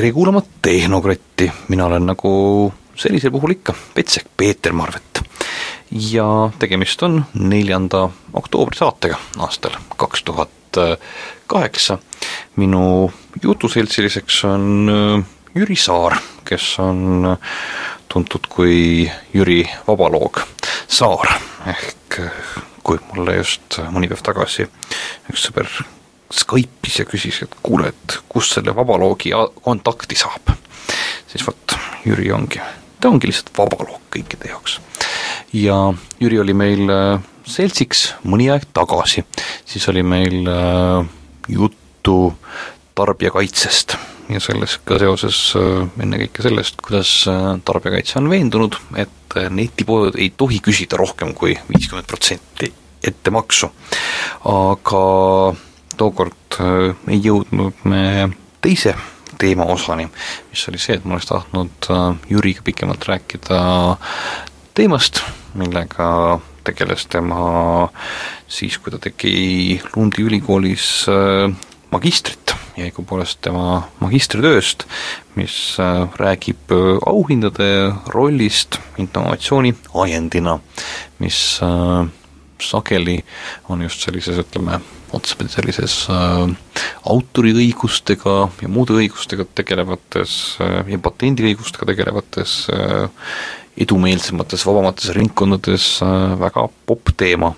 tere kuulama Tehnokratti, mina olen nagu sellisel puhul ikka, Petsek Peeter Marvet. ja tegemist on neljanda oktoobri saatega aastal kaks tuhat kaheksa. minu jutuseltsiliseks on äh, Jüri Saar, kes on tuntud kui Jüri Vabaloog Saar, ehk kui mulle just mõni päev tagasi üks sõber Skype'is ja küsis, et kuule, et kust selle vabaloogi kontakti saab. siis vot, Jüri ongi, ta ongi lihtsalt vabaloog kõikide jaoks. ja Jüri oli meil äh, seltsiks mõni aeg tagasi, siis oli meil äh, juttu tarbijakaitsest ja sellega seoses äh, ennekõike sellest, kuidas tarbijakaitse on veendunud, et netipood ei tohi küsida rohkem kui viiskümmend protsenti ettemaksu. aga tookord äh, ei jõudnud me teise teemaosani, mis oli see, et ma oleks tahtnud äh, Jüriga pikemalt rääkida teemast, millega tegeles tema siis, kui ta tegi Lundi ülikoolis äh, magistrit. Ja õigupoolest tema magistritööst, mis räägib auhindade rollist innovatsiooni ajendina, mis sageli on just sellises, ütleme, otsapidi sellises äh, autoriõigustega ja muude õigustega tegelevates äh, ja patendiõigustega tegelevates äh, edumeelsemates, vabamates ringkondades äh, väga popp teema.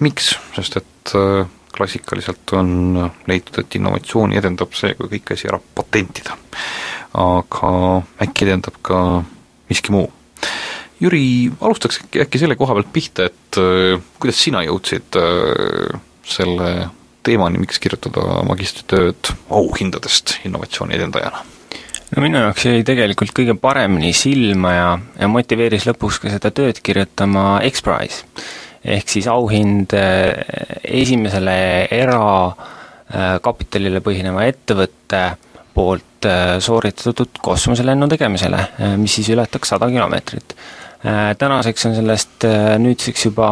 miks? sest et äh, klassikaliselt on leitud, et innovatsiooni edendab see, kui kõik asi ära patentida. aga äkki edendab ka miski muu Jüri, alustaks äkki, äkki selle koha pealt pihta, et äh, kuidas sina jõudsid äh, selle teemani, miks kirjutada magistritööd auhindadest innovatsiooni edendajana? no minu jaoks jäi tegelikult kõige paremini silma ja, ja motiveeris lõpuks ka seda tööd kirjutama X-Prize. ehk siis auhind äh, esimesele erakapitalile põhineva ettevõtte poolt äh, sooritatud kosmoselennu tegemisele, äh, mis siis ületaks sada kilomeetrit. Tänaseks on sellest nüüdseks juba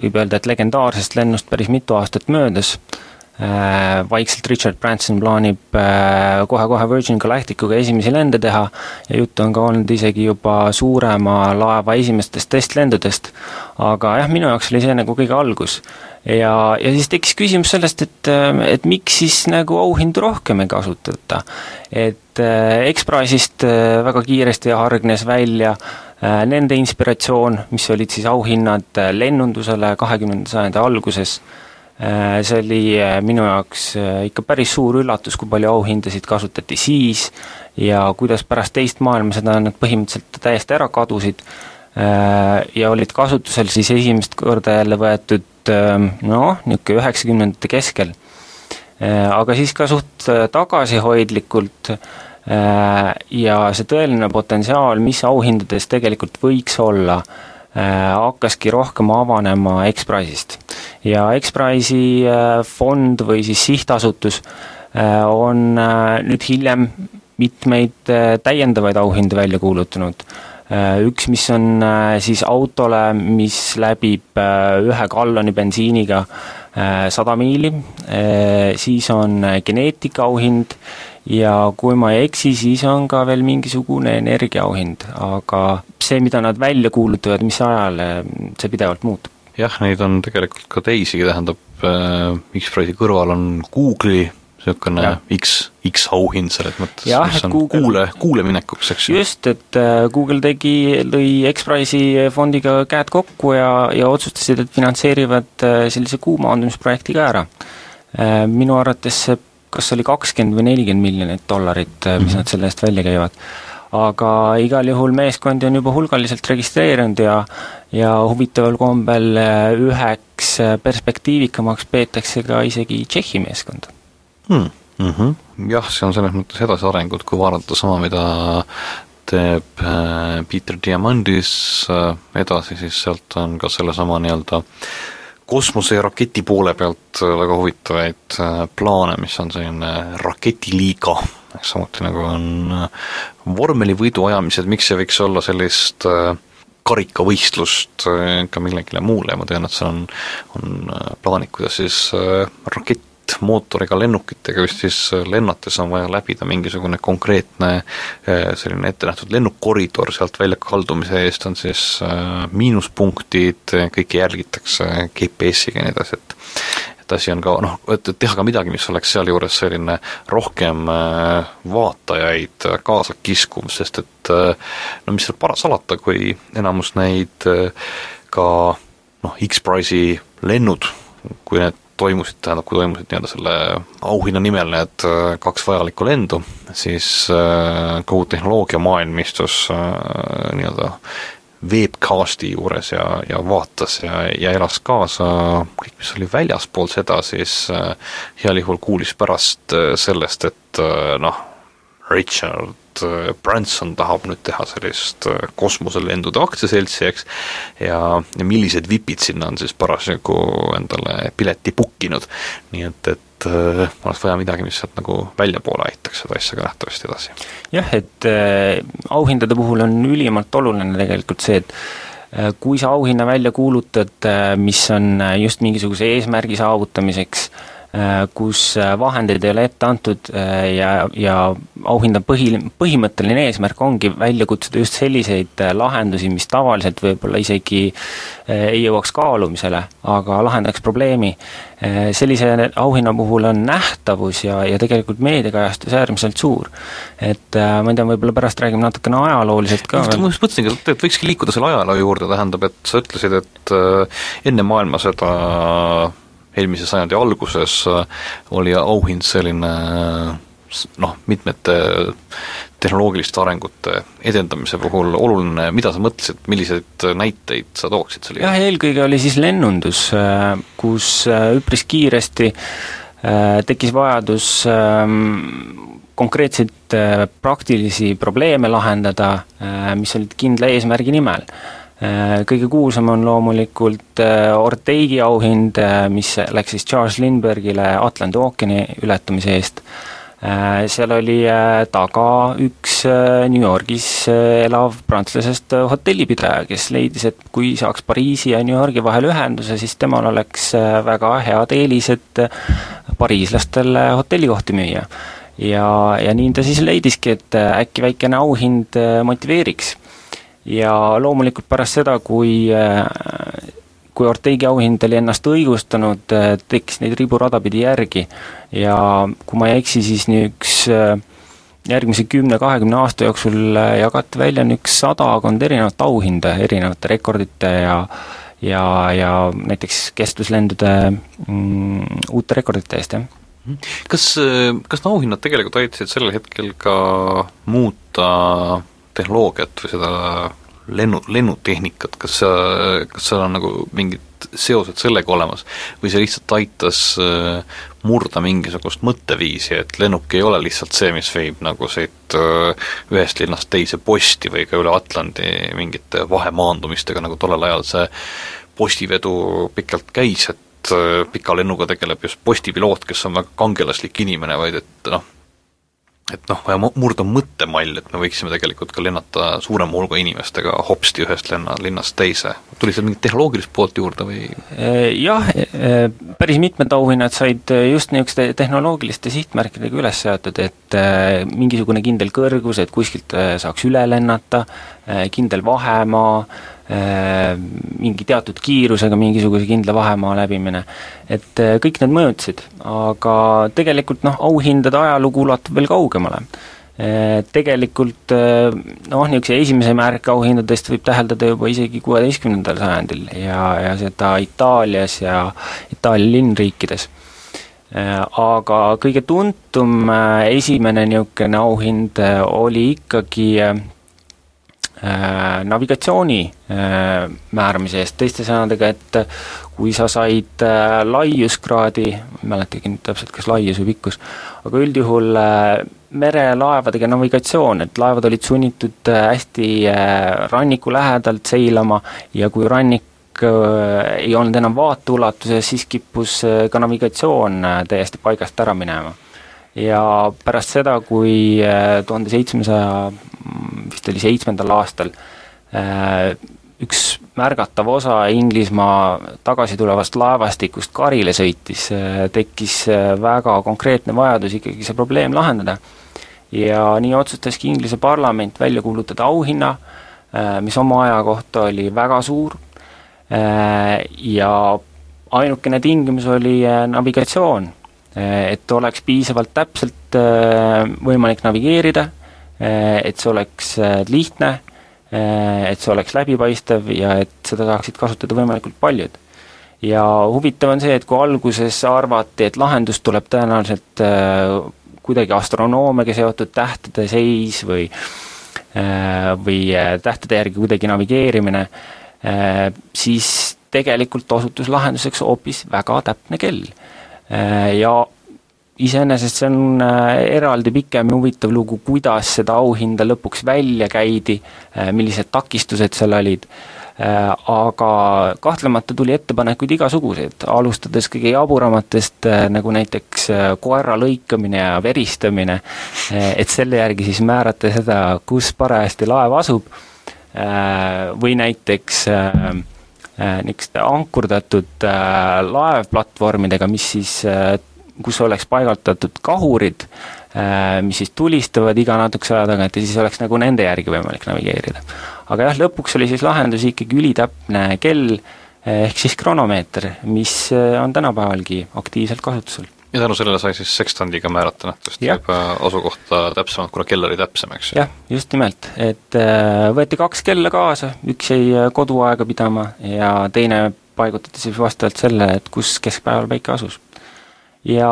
võib öelda, et legendaarsest lennust päris mitu aastat möödas, äh, vaikselt Richard Branson plaanib äh, kohe-kohe Virgin Galacticuga esimesi lende teha ja juttu on ka olnud isegi juba suurema laeva esimestest testlendudest. aga jah, minu jaoks oli see nagu kõige algus. ja, ja siis tekkis küsimus sellest, et, äh, et miks siis nagu auhindu rohkem ei kasutata. et X-Prize'ist väga kiiresti hargnes välja Äh, nende inspiratsioon, mis olid siis auhinnad äh, lennundusele kahekümnenda sajandi alguses, äh, see oli minu jaoks ikka päris suur üllatus, kui palju auhindasid kasutati siis ja kuidas pärast teist maailmasõda nad põhimõtteliselt täiesti ära kadusid ja olid kasutusel siis esimest korda jälle võetud noh, niisugune üheksakümnendate keskel. Aga siis ka suht tagasihoidlikult äh, Äh, ja see tõeline potentsiaal, mis auhindades tegelikult võiks olla, äh, hakkaski rohkem avanema X-Prize'ist. ja X-Prize'i äh, fond või siis sihtasutus on nüüd hiljem mitmeid täiendavaid auhindu välja kuulutanud. Üks, mis on siis autole, mis läbib ühe galloni bensiiniga sada miili, siis on geneetikaauhind ja kui ma ei eksi, siis on ka veel mingisugune energiaauhind, aga see, mida nad välja kuulutavad, mis ajal, see pidevalt muutub. jah, neid on tegelikult ka teisigi, tähendab äh, X-Prize'i kõrval on Google'i niisugune X, X-auhind selles mõttes, mis on Google, kuule, kuuleminekuks, eks ju. just, et äh, Google tegi, lõi X-Prize'i fondiga käed kokku ja, ja otsustasid, et finantseerivad äh, sellise kuumaandumisprojekti ka ära. Minu arvates see kas oli kakskümmend või nelikümmend miljonit dollarit, mis mm -hmm. nad selle eest välja käivad. aga igal juhul meeskondi on juba hulgaliselt registreerunud ja ja huvitaval kombel äh, üheks äh, perspektiivikamaks peetakse ka isegi Tšehhi meeskonda hmm.. Mm -hmm. jah, see on selles mõttes edasiarengut, kui vaadata sama, mida teeb äh, Peter Diamandis edasi, siis sealt on ka sellesama nii-öelda kosmose ja raketi poole pealt äh, väga huvitavaid äh, plaane, mis on selline raketiliiga, samuti nagu on äh, vormelivõidu ajamised, miks ei võiks olla sellist karikavõistlust ka millelegi muule. Ma tean, et seal on, on plaanid, kuidas siis rakett liitmootoriga lennukitega, just siis lennates on vaja läbida mingisugune konkreetne selline ette nähtud lennukoridor, sealt välja kaldumise eest on siis miinuspunktid, kõike jälgitakse GPS-iga ja nii edasi, et et asi on ka noh, et teha ka midagi, mis oleks sealjuures selline rohkem äh, vaatajaid kaasa kiskuv, sest et äh, no mis seal para-, salata, kui enamus neid äh, ka noh, X-Prize'i lennud, kui need toimusid, tähendab, kui toimusid nii-öelda selle auhinna nimel need kaks vajalikku lendu, siis kogu tehnoloogiamaailm istus nii-öelda webcasti juures ja, ja vaatas ja, ja elas kaasa, kõik, mis oli väljaspool seda, siis äh, heal juhul kuulis pärast äh, sellest, et äh, noh, Richard Branson tahab nüüd teha sellist kosmoselendude aktsiaseltsi, eks, ja, ja millised vipid sinna on siis parasjagu endale pileti book inud, nii et, et äh, oleks vaja midagi, mis sealt nagu väljapoole aitaks seda asja ka nähtavasti edasi. jah, et äh, auhindade puhul on ülimalt oluline tegelikult see, et äh, kui sa auhinna välja kuulutad, äh, mis on äh, just mingisuguse eesmärgi saavutamiseks äh,, Äh, kus äh, vahendeid ei ole ette antud äh, ja, ja auhinda põhi, põhimõtteline eesmärk ongi välja kutsuda just selliseid lahendusi, mis tavaliselt võib-olla isegi ei jõuaks kaalumisele, aga lahendaks probleemi. sellise auhinna puhul on nähtavus ja, ja tegelikult meediakajastus äärmiselt suur. et ma ei tea, võib-olla pärast räägime natukene ajalooliselt ka ma just mõtlesingi, et võikski liikuda selle ajaloo juurde, tähendab, et sa ütlesid, et enne maailmasõda eelmise sajandi alguses äh, oli auhind selline äh, noh, mitmete tehnoloogiliste arengute edendamise puhul oluline, mida sa mõtlesid, milliseid näiteid sa tooksid selle jah, eelkõige oli siis lennundus, äh, kus üpris kiiresti tekkis vajadus ähm, konkreetseid praktilisi probleeme lahendada, mis olid kindla eesmärgi nimel. Äh, kõige kuulsam on loomulikult äh, Orteigi auhind, äh, mis läks siis Charles Lindbergile Atlandi ookeani ületamise eest. seal oli taga üks New Yorgis elav prantslasest hotellipidaja, kes leidis, et kui saaks Pariisi ja New Yorgi vahel ühenduse, siis temal oleks väga head eelised pariislastele hotellikohti müüa. ja, ja nii ta siis leidiski, et äkki väikene auhind motiveeriks ja loomulikult pärast seda, kui kui Ortegi auhind oli ennast õigustanud, tekkis neid riburada pidi järgi ja kui ma ei eksi, siis niisugus järgmise kümne-kahekümne aasta jooksul jagati välja niisugune sadakond erinevat auhinda erinevate rekordite ja ja, ja näiteks kestluslendude mm, uute rekordite eest, jah. kas, kas need auhinnad tegelikult aitasid sellel hetkel ka muuta tehnoloogiat või seda lennu, lennutehnikat, kas sa, kas seal on nagu mingid seosed sellega olemas või see lihtsalt aitas äh, murda mingisugust mõtteviisi, et lennuk ei ole lihtsalt see, mis viib nagu siit äh, ühest linnast teise posti või ka üle Atlandi mingite vahemaandumistega, nagu tollel ajal see postivedu pikalt käis, et äh, pika lennuga tegeleb just postipiloot, kes on väga kangelaslik inimene, vaid et noh, et noh, vaja murda mõttemall, et me võiksime tegelikult ka lennata suurema hulga inimestega hopsti ühest lenna, linnast teise. tuli seal mingit tehnoloogilist poolt juurde või? Äh, jah, äh, päris mitmed auhinnad said just niisuguste tehnoloogiliste sihtmärkidega üles seatud, et mingisugune kindel kõrgus, et kuskilt saaks üle lennata, kindel vahemaa, mingi teatud kiirusega mingisuguse kindla vahemaa läbimine. et äh, kõik need mõjutasid, aga tegelikult noh, auhindade ajalugu ulatub veel kaugemale. Äh, tegelikult noh, niisuguse esimese märke auhindadest võib täheldada juba isegi kuueteistkümnendal sajandil ja, ja seda Itaalias ja Itaalia linnriikides aga kõige tuntum esimene niisugune auhind oli ikkagi Äh, navigatsiooni äh, määramise eest, teiste sõnadega, et kui sa said äh, laiuskraadi, ma ei mäletagi nüüd täpselt, kas laius või pikkus, aga üldjuhul merelaevadega navigatsioon, et laevad olid sunnitud hästi ranniku lähedalt seilama ja kui rannik ei olnud enam vaateulatuses, siis kippus ka navigatsioon täiesti paigast ära minema ja pärast seda, kui äh, tuhande seitsmesaja, vist oli seitsmendal aastal, äh, üks märgatav osa Inglismaa tagasi tulevast laevastikust karile sõitis, tekkis väga konkreetne vajadus ikkagi see probleem lahendada. ja nii otsustaski Inglise parlament välja kuulutada auhinna, mis oma aja kohta oli väga suur ja ainukene tingimus oli navigatsioon, et oleks piisavalt täpselt võimalik navigeerida, et see oleks lihtne et see oleks läbipaistev ja et seda saaksid kasutada võimalikult paljud. ja huvitav on see, et kui alguses arvati, et lahendus tuleb tõenäoliselt kuidagi astronoomiaga seotud tähtede seis või või tähtede järgi kuidagi navigeerimine, siis tegelikult osutus lahenduseks hoopis väga täpne kell. Ja iseenesest see on äh, eraldi pikem ja huvitav lugu, kuidas seda auhinda lõpuks välja käidi, äh, millised takistused seal olid, äh, aga kahtlemata tuli ettepanekuid igasuguseid, alustades kõige jaburamatest, nagu näiteks koera lõikamine ja veristamine, et selle järgi siis määrata seda, kus parajasti laev asub, või näiteks niisuguste ankurdatud laevplatvormidega, mis siis kus oleks paigaldatud kahurid, äh, mis siis tulistavad iga natukese aja tagant ja siis oleks nagu nende järgi võimalik navigeerida. aga jah, lõpuks oli siis lahendus ikkagi ülitäpne kell, äh, ehk siis kronomeeter, mis äh, on tänapäevalgi aktiivselt kasutusel. Ja tänu sellele sai siis sekstandiga määrata nähtavasti juba asukohta täpsemalt, kuna kell oli täpsem, eks ju? jah, just nimelt, et võeti kaks kella kaasa, üks jäi koduaega pidama ja teine paigutati siis vastavalt sellele, et kus keskpäeval päike asus. Ja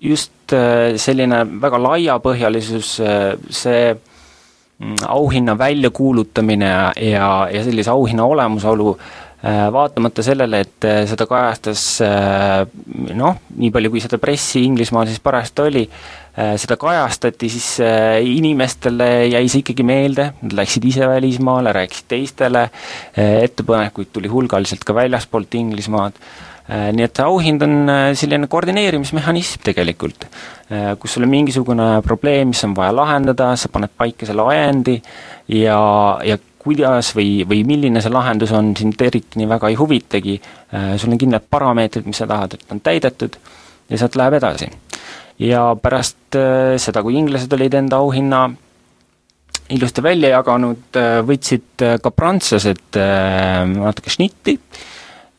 just äh, selline väga laiapõhjalisus, äh, see mm, auhinna väljakuulutamine ja, ja sellise auhinna olemasolu äh, vaatamata sellele, et seda kajastas noh, nii palju, kui seda pressi Inglismaal siis parajasti oli, seda kajastati, siis inimestele jäi see ikkagi meelde, nad läksid ise välismaale, rääkisid teistele, ettepanekuid tuli hulgaliselt ka väljaspoolt Inglismaad. Äh, nii et auhind on äh, selline koordineerimismehhanism tegelikult, äh, kus sul on mingisugune probleem, mis on vaja lahendada, sa paned paika selle ajendi ja, ja kuidas või, või milline see lahendus on, sind eriti nii väga ei huvitagi, sul on kindlad parameetrid, mis sa tahad, et on täidetud, ja sealt läheb edasi. ja pärast seda, kui inglased olid enda auhinna ilusti välja jaganud, võtsid ka prantslased natuke šnitti,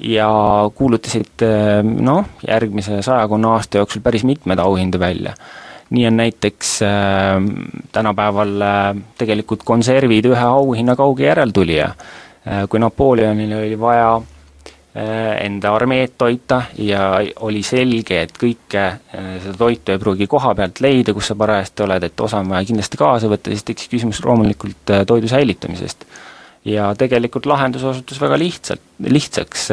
ja kuulutasid noh, järgmise sajakonna aasta jooksul päris mitmeid auhindu välja. Nii on näiteks äh, tänapäeval äh, tegelikult konservid ühe auhinna kauge järeltulija äh,. kui Napoleonil oli vaja äh, enda armeed toita ja oli selge, et kõike äh, seda toitu ei pruugi koha pealt leida, kus sa parajasti oled, et osa on vaja kindlasti kaasa võtta, siis tekkis küsimus loomulikult äh, toidu säilitamisest ja tegelikult lahendus osutus väga lihtsalt, lihtsaks.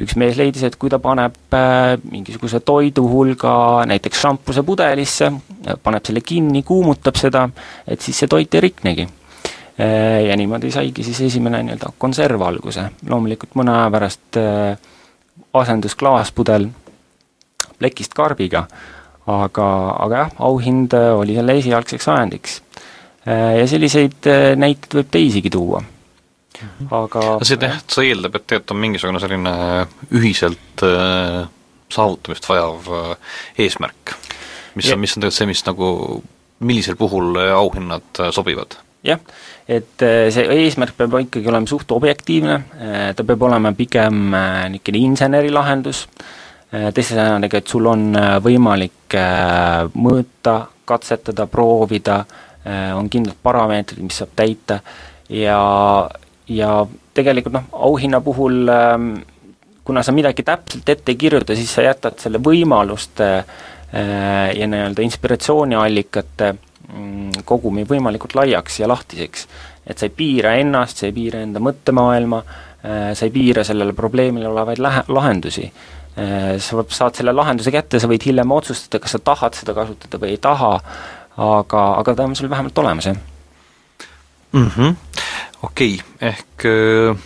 Üks mees leidis, et kui ta paneb äh, mingisuguse toiduhulga näiteks šampuse pudelisse, paneb selle kinni, kuumutab seda, et siis see toit ei riknegi. Äh, ja niimoodi saigi siis esimene nii-öelda konserv alguse, loomulikult mõne aja pärast äh, asendus klaaspudel plekist karbiga, aga, aga jah, auhind oli selle esialgseks ajendiks Äh, ja selliseid äh, näiteid võib teisigi tuua. Aga see jah, see eeldab, et tegelikult on mingisugune selline ühiselt äh, saavutamist vajav äh, eesmärk, mis ja. on, mis on tegelikult see, mis nagu, millisel puhul auhinnad sobivad? jah, et see eesmärk peab ikkagi olema suht objektiivne, ta peab olema pigem niisugune insenerilahendus, teiste sõnadega, et sul on võimalik mõõta, katsetada, proovida äh, Äh, on kindlad parameetrid, mis saab täita ja, ja tegelikult noh, auhinna puhul ähm, kuna sa midagi täpselt ette ei kirjuta, siis sa jätad selle võimaluste äh, ja nii-öelda inspiratsiooniallikate mm, kogumi võimalikult laiaks ja lahtiseks. et sa ei piira ennast, sa ei piira enda mõttemaailma, äh, sa ei piira sellele probleemile olevaid lähe-, lahendusi. sa saad selle lahenduse kätte, sa võid hiljem otsustada, kas sa tahad seda kasutada või ei taha, aga, aga ta on sul vähemalt olemas, jah mm -hmm.. okei okay., ehk äh,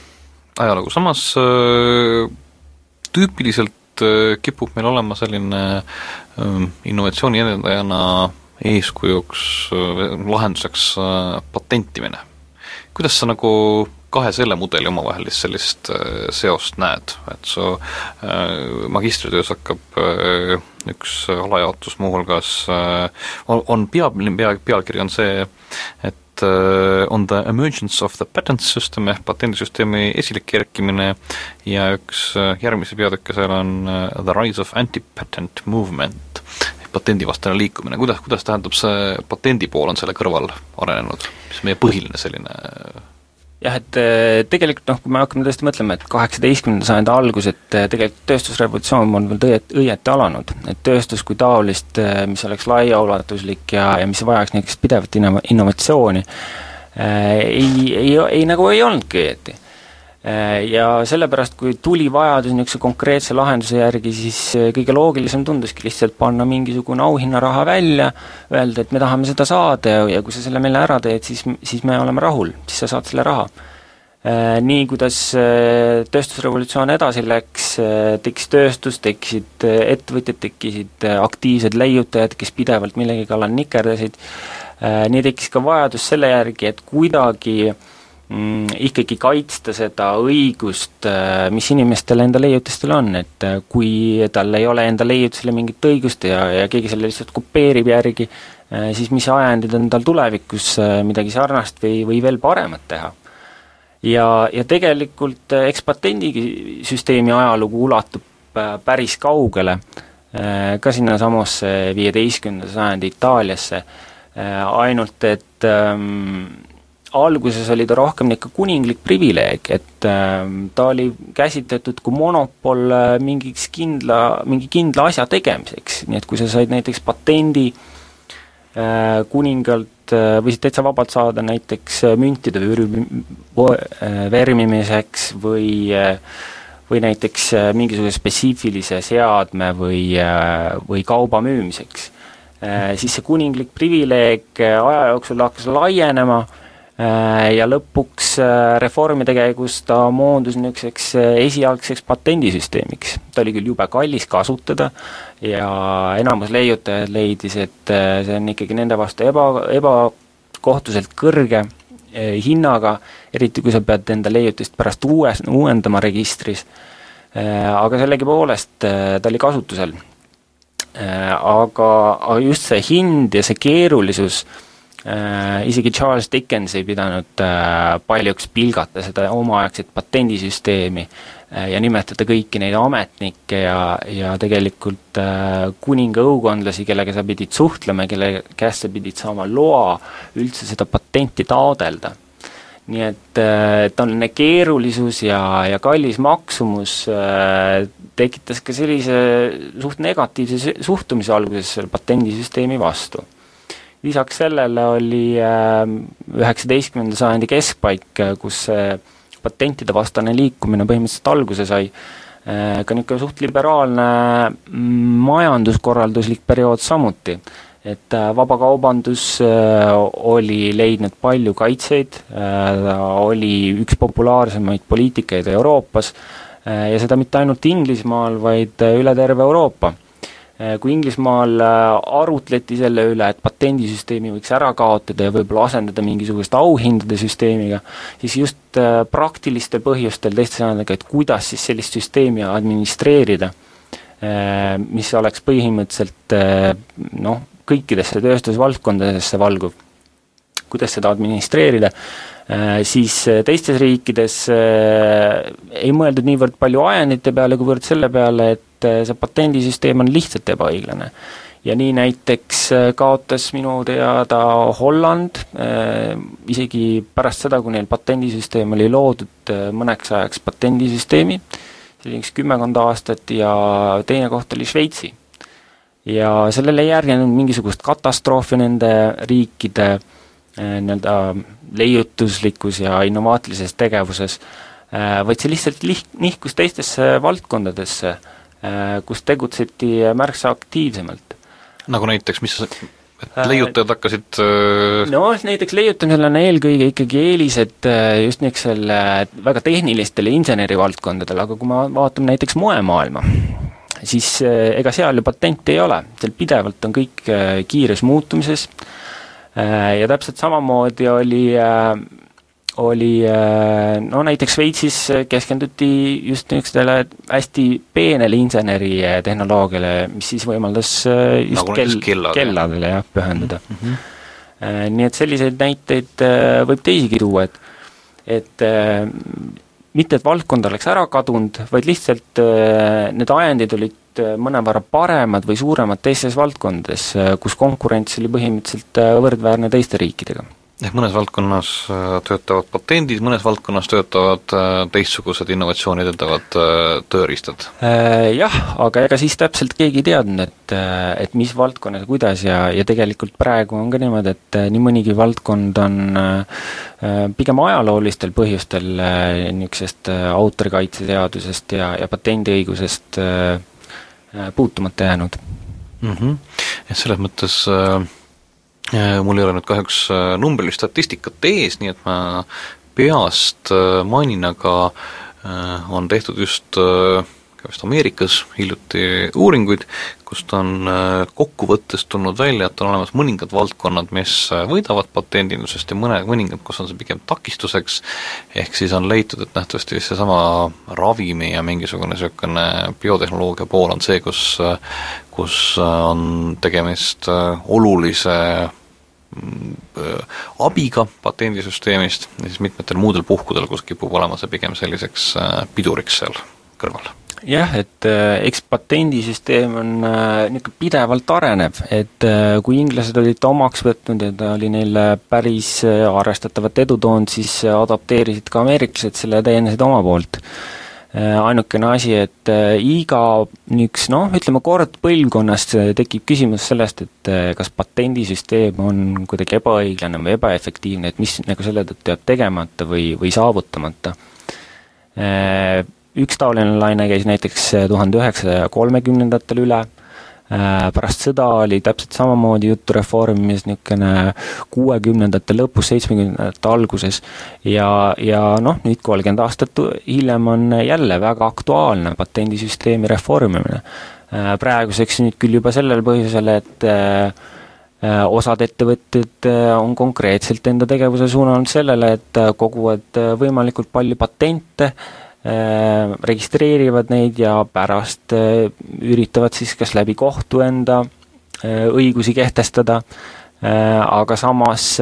ajalugu, samas äh, tüüpiliselt äh, kipub meil olema selline äh, innovatsiooni edendajana eeskujuks äh,, lahenduseks äh, patentimine. kuidas sa nagu kahe selle mudeli omavahelist sellist seost näed, et su magistritöös hakkab üks alajaotus muuhulgas, on, on pea, pea, pealkiri on see, et on the emergence of the patent system ehk patendisüsteemi esilekerkimine ja üks uh, järgmisi peatükke seal on uh, the rise of anti-patent movement patendivastane liikumine, kuidas, kuidas tähendab see patendi pool on selle kõrval arenenud, mis meie põhiline selline jah, et äh, tegelikult noh, kui me hakkame tõesti mõtlema, et kaheksateistkümnenda sajandi algus, et äh, tegelikult tööstusrevolutsioon on veel õiet-, õieti alanud, et tööstus kui taolist, äh, mis oleks laiaulatuslik ja, ja mis vajaks niisugust pidevat inno-, innovatsiooni, ei, ei, ei nagu ei olnudki õieti ja sellepärast, kui tuli vajadus niisuguse konkreetse lahenduse järgi, siis äh, kõige loogilisem tunduski lihtsalt panna mingisugune auhinnaraha välja, öelda, et me tahame seda saada ja, ja kui sa selle meile ära teed, siis, siis me oleme rahul, siis sa saad selle raha. Äh, nii, kuidas tööstusrevolutsioon edasi läks, tekkis tööstus, tekkisid ettevõtjad, tekkisid aktiivsed leiutajad, kes pidevalt millegi kallal nikerdasid, nii tekkis ka vajadus selle järgi, et kuidagi äh, ikkagi kaitsta seda õigust, äh, mis inimestel enda leiutistel on, et äh, kui tal ei ole enda leiutisele mingit õigust ja, ja keegi selle lihtsalt kopeerib järgi, äh, siis mis ajendid on tal tulevikus midagi sarnast või, või veel paremat teha. ja, ja tegelikult eks patendisüsteemi ajalugu ulatub päris kaugele, ka sinnasamasse viieteistkümnenda sajandi Itaaliasse, ainult et ähm, alguses oli ta rohkem ikka kuninglik privileeg, et äh, ta oli käsitletud kui monopol äh, mingiks kindla, mingi kindla asja tegemiseks, nii et kui sa said näiteks patendi äh, kuningalt äh,, võisid täitsa vabalt saada näiteks äh, müntide vürmi, vermimiseks või äh, või näiteks äh, mingisuguse spetsiifilise seadme või, või kauba müümiseks. Siis see kuninglik privileeg aja jooksul hakkas laienema ja lõpuks äh, reformide käigus ta moondus niisuguseks äh, esialgseks patendisüsteemiks. ta oli küll jube kallis kasutada ja enamus leiutajaid leidis, et see on ikkagi nende vastu eba, ebakohtuselt kõrge hinnaga, eriti kui sa pead enda leiutist pärast uues, uuendama registris, aga sellegipoolest ta oli kasutusel. Aga, aga just see hind ja see keerulisus äh, Äh, isegi Charles Dickens ei pidanud äh, paljuks pilgata seda omaaegset patendisüsteemi äh, ja nimetada kõiki neid ametnikke ja, ja tegelikult kuninga õukondlasi, kellega sa pidid suhtlema, kelle käest sa pidid saama loa üldse seda patenti taodelda. nii et taoline keerulisus ja, ja kallis maksumus tekitas ka sellise suht negatiivse suhtumise alguses selle patendisüsteemi vastu lisaks sellele oli ähm, üheksateistkümnenda sajandi keskpaik, äh, kus see patentide vastane liikumine põhimõtteliselt alguse sai, äh, ka niisugune suht liberaalne mm, majanduskorralduslik periood samuti. et äh, vabakaubandus oli leidnud palju kaitseid, oli üks populaarsemaid poliitikaid Euroopas ja seda mitte ainult Inglismaal, vaid üle terve Euroopa kui Inglismaal äh, arutleti selle üle, et patendisüsteemi võiks ära kaotada ja võib-olla asendada mingisugust auhindade süsteemiga, siis just äh, praktilistel põhjustel, teiste sõnadega, et kuidas siis sellist süsteemi administreerida, mis oleks põhimõtteliselt noh, kõikidesse tööstusvaldkondadesse valguv, kuidas seda administreerida, siis teistes riikides ei mõeldud niivõrd palju ajendite peale, kuivõrd selle peale, et et eh, see patendisüsteem on lihtsalt ebaõiglane. ja nii näiteks eh, kaotas minu teada Holland äh, isegi pärast seda, kui neil patendisüsteem oli loodud mõneks ajaks patendisüsteemi, see oli üks kümmekond aastat ja teine koht oli Šveitsi. ja sellele ei järgnenud mingisugust katastroofi nende riikide nii-öelda leiutuslikus ja innovaatilises tegevuses, vaid see lihtsalt liht-, nihkus teistesse valdkondadesse kus tegutseti märksa aktiivsemalt. nagu näiteks, mis et äh, leiutajad hakkasid äh, no näiteks leiutamisel on eelkõige ikkagi eelised just niisugusel väga tehnilistele insenerivaldkondadele, aga kui me vaatame näiteks moemaailma, siis ega seal ju patenti ei ole, seal pidevalt on kõik kiires muutumises ja täpselt samamoodi oli oli no näiteks Šveitsis keskenduti just niisugustele hästi peenele inseneritehnoloogiale, mis siis võimaldas just nagu kell, kelladele jah, pühenduda mm. -hmm. Nii et selliseid näiteid võib teisigi tuua, et et mitte, et valdkond oleks ära kadunud, vaid lihtsalt need ajendid olid mõnevõrra paremad või suuremad teistes valdkondades, kus konkurents oli põhimõtteliselt võrdväärne teiste riikidega ehk mõnes valdkonnas äh, töötavad patendid, mõnes valdkonnas töötavad äh, teistsugused innovatsiooni edendavad äh, tööriistad? Jah, aga ega siis täpselt keegi ei teadnud, et, et mis valdkonnas ja kuidas ja, ja tegelikult praegu on ka niimoodi, et nii mõnigi valdkond on pigem ajaloolistel põhjustel niisugusest autorikaitseseadusest ja, ja patendiõigusest puutumata jäänud mm. -hmm. et selles mõttes äh Äh, mul ei ole nüüd kahjuks äh, numbrilist statistikat ees, nii et ma peast äh, mainin, aga on tehtud just ka vist Ameerikas hiljuti uuringuid, kust on kokkuvõttes tulnud välja, et on olemas mõningad valdkonnad, mis võidavad patendindusest ja mõne, mõningad, kus on see pigem takistuseks, ehk siis on leitud, et nähtavasti seesama ravimi ja mingisugune niisugune biotehnoloogia pool on see, kus kus on tegemist olulise Äh, abiga patendisüsteemist ja siis mitmetel muudel puhkudel, kus kipub olema see pigem selliseks äh, piduriks seal kõrval. Jah, et äh, eks patendisüsteem on niisugune pidevalt arenev, et kui inglased olid ta omaks võtnud ja ta oli neile päris arvestatavat edu toonud, siis adapteerisid ka ameeriklased selle ja täiendasid oma poolt. Äh, ainukene asi, et äh, iga niisugune noh, ütleme kord põlvkonnas tekib küsimus sellest, et äh, kas patendisüsteem on kuidagi ebaõiglane või ebaefektiivne, et mis nagu selle tõttu jääb tegemata või, või saavutamata. Üks taoline laine käis näiteks tuhande üheksasaja kolmekümnendatel üle Äh, pärast sõda oli täpselt samamoodi juttu reformimisest niisugune kuuekümnendate lõpus, seitsmekümnendate alguses ja, ja noh, nüüd kolmkümmend aastat hiljem on jälle väga aktuaalne patendisüsteemi reformimine. Äh, praeguseks nüüd küll juba sellel põhjusel, et äh, osad ettevõtted on konkreetselt enda tegevuse suunanud sellele, et koguvad võimalikult palju patente, Äh, registreerivad neid ja pärast äh, üritavad siis kas läbi kohtu enda äh, õigusi kehtestada, aga samas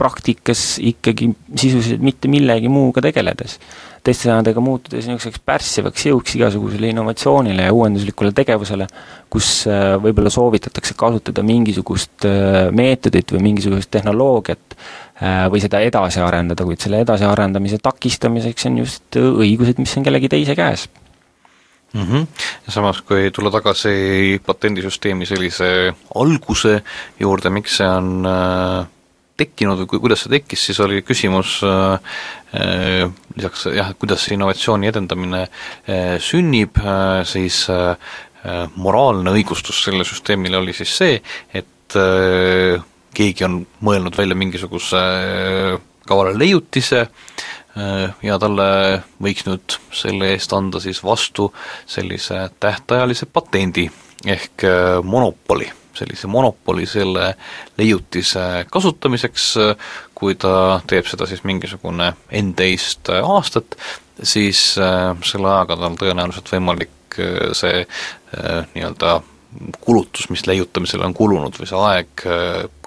praktikas ikkagi sisuliselt mitte millegi muuga tegeledes. teiste sõnadega muutudes niisuguseks pärssivaks jõuks igasugusele innovatsioonile ja uuenduslikule tegevusele, kus võib-olla soovitatakse kasutada mingisugust meetodit või mingisugust tehnoloogiat, Äh, või seda edasi arendada, kuid selle edasiarendamise takistamiseks on just õigused, mis on kellegi teise käes mm. -hmm. ja samas, kui tulla tagasi patendisüsteemi sellise alguse juurde, miks see on äh, tekkinud või kuidas see tekkis, siis oli küsimus äh, äh lisaks jah, et kuidas see innovatsiooni edendamine äh, sünnib äh,, siis äh, moraalne õigustus sellele süsteemile oli siis see, et äh, keegi on mõelnud välja mingisuguse äh, kavala leiutise äh, ja talle võiks nüüd selle eest anda siis vastu sellise tähtajalise patendi ehk äh, monopoli, sellise monopoli selle leiutise kasutamiseks, kui ta teeb seda siis mingisugune N-teist aastat, siis selle ajaga tal tõenäoliselt võimalik see nii-öelda kulutus, mis leiutamisele on kulunud või see aeg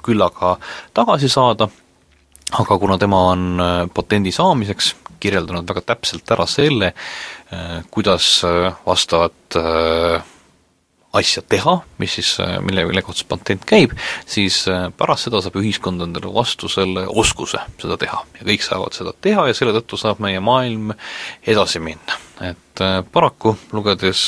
küllaga tagasi saada, aga kuna tema on äh, patendi saamiseks kirjeldanud väga täpselt ära selle, äh, kuidas äh, vastavat asja teha, mis siis, mille, mille kohta patent käib, siis pärast seda saab ühiskond endale vastu selle oskuse seda teha ja kõik saavad seda teha ja selle tõttu saab meie maailm edasi minna. et paraku, lugedes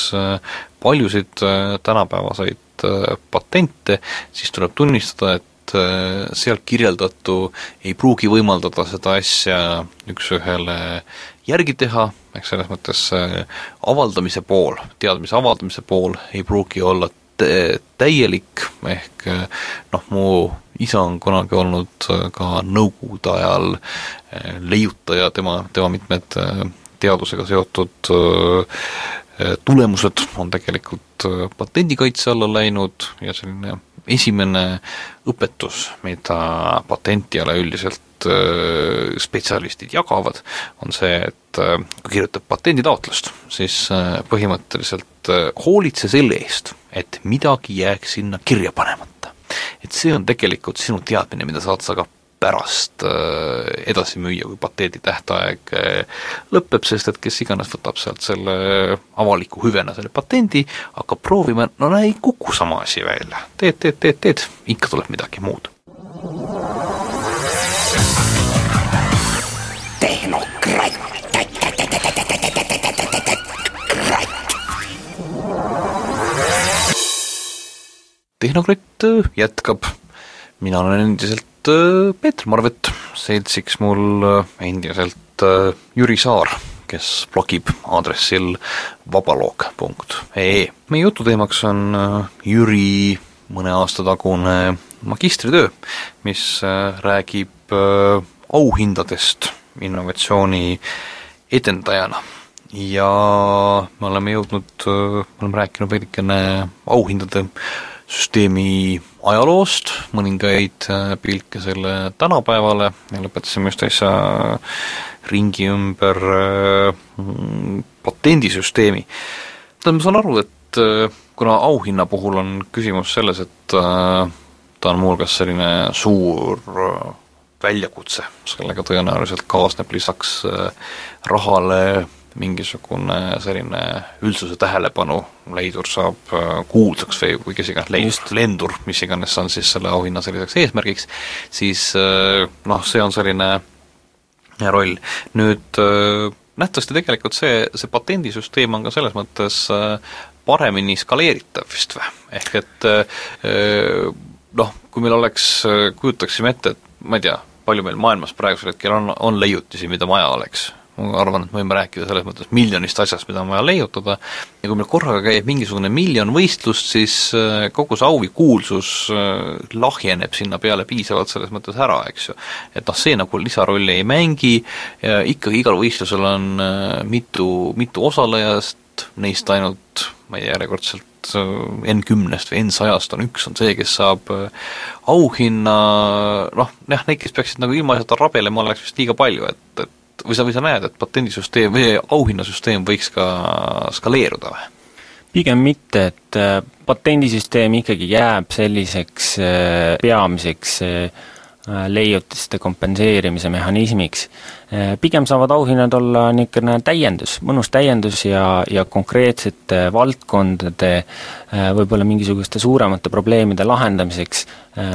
paljusid tänapäevaseid patente, siis tuleb tunnistada, et et äh, seal kirjeldatu ei pruugi võimaldada seda asja üks-ühele järgi teha, ehk selles mõttes äh, avaldamise pool, teadmise avaldamise pool ei pruugi olla täielik, ehk äh, noh, mu isa on kunagi olnud ka nõukogude ajal leiutaja, tema, tema mitmed teadusega seotud tulemused on tegelikult patendikaitse alla läinud ja selline esimene õpetus, mida patentijale üldiselt äh, spetsialistid jagavad, on see, et äh, kui kirjutab patenditaotlust, siis äh, põhimõtteliselt hoolitse selle eest, et midagi jääks sinna kirja panemata. et see on tegelikult sinu teadmine, mida saad sa ka pärast äh, edasi müüa, kui pateedi tähtaeg äh, lõpeb, sest et kes iganes võtab sealt selle avaliku hüvena selle patendi, hakkab proovima, no ei kuku sama asi välja. teed, teed, teed, teed, ikka tuleb midagi muud. tehnokratt. tehnokratt jätkab, mina olen endiselt Äh, Peeter Marvet, seltsiks mul äh, endiselt äh, Jüri Saar, kes blogib aadressil vabaloog.ee. meie jututeemaks on Jüri mõne aasta tagune magistritöö, mis räägib auhindadest innovatsiooni edendajana ja me oleme jõudnud, me oleme rääkinud veidikene auhindade süsteemi ajaloost, mõningaid äh, pilke selle tänapäevale ja lõpetasime just äsja ringi ümber äh, patendisüsteemi. tähendab, ma saan aru, et äh, kuna auhinna puhul on küsimus selles, et ta on muuhulgas selline suur väljakutse, sellega tõenäoliselt kaasneb lisaks rahale mingisugune selline üldsuse tähelepanu leidur saab äh, kuulsaks või, või kes iganes leid-, lendur, mis iganes on siis selle auhinna selliseks eesmärgiks, siis äh, noh, see on selline roll. nüüd äh, nähtavasti tegelikult see, see patendisüsteem on ka selles mõttes paremini skaleeritav vist või, ehk et noh, kui meil oleks, kujutaksime ette, et ma ei tea, palju meil maailmas praegusel hetkel on, on leiutisi, mida vaja oleks ma arvan, et me võime rääkida selles mõttes miljonist asjast, mida on vaja leiutada, ja kui meil korraga käib mingisugune miljon võistlust, siis äh, kogu see au või kuulsus äh, lahjeneb sinna peale piisavalt selles mõttes ära, eks ju. et noh, see nagu lisarolli ei mängi, ikkagi igal võistlusel on äh, mitu, mitu osalejast, neist ainult ma ei tea, järjekordselt N kümnest või N sajast on üks, on see, kes saab auhinna, noh, jah, neid, kes peaksid nagu ilmaasjata rabelema, oleks vist liiga palju, et, et või sa, või sa näed, et patendisüsteem või auhinnasüsteem võiks ka skaleeruda või? pigem mitte, et äh, patendisüsteem ikkagi jääb selliseks äh, peamiseks äh, leiutiste kompenseerimise mehhanismiks. Pigem saavad auhinnad olla niisugune täiendus, mõnus täiendus ja, ja konkreetsete valdkondade võib-olla mingisuguste suuremate probleemide lahendamiseks,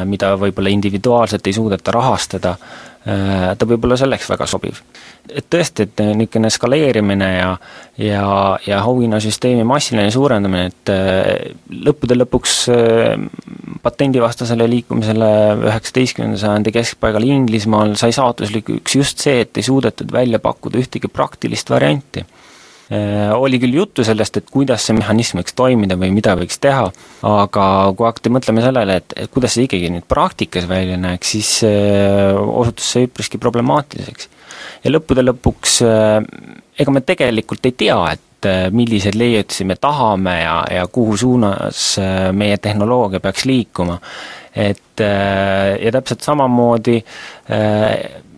mida võib-olla individuaalselt ei suudeta rahastada, ta võib olla selleks väga sobiv. Et tõesti, et niisugune skaleerimine ja ja, ja auhinnasüsteemi massiline suurendamine, et äh, lõppude lõpuks äh, patendivastasele liikumisele üheksateistkümnenda sajandi keskpaigal Inglismaal sai saatuslikuks just see, et ei suudetud välja pakkuda ühtegi praktilist varianti. äh, oli küll juttu sellest, et kuidas see mehhanism võiks toimida või mida võiks teha, aga kui hakati mõtlema sellele, et, et kuidas see ikkagi nüüd praktikas välja näeks, siis osutus see üpriski problemaatiliseks ja lõppude lõpuks äh, ega me tegelikult ei tea, et äh, milliseid leiutisi me tahame ja, ja kuhu suunas äh, meie tehnoloogia peaks liikuma. et ja täpselt samamoodi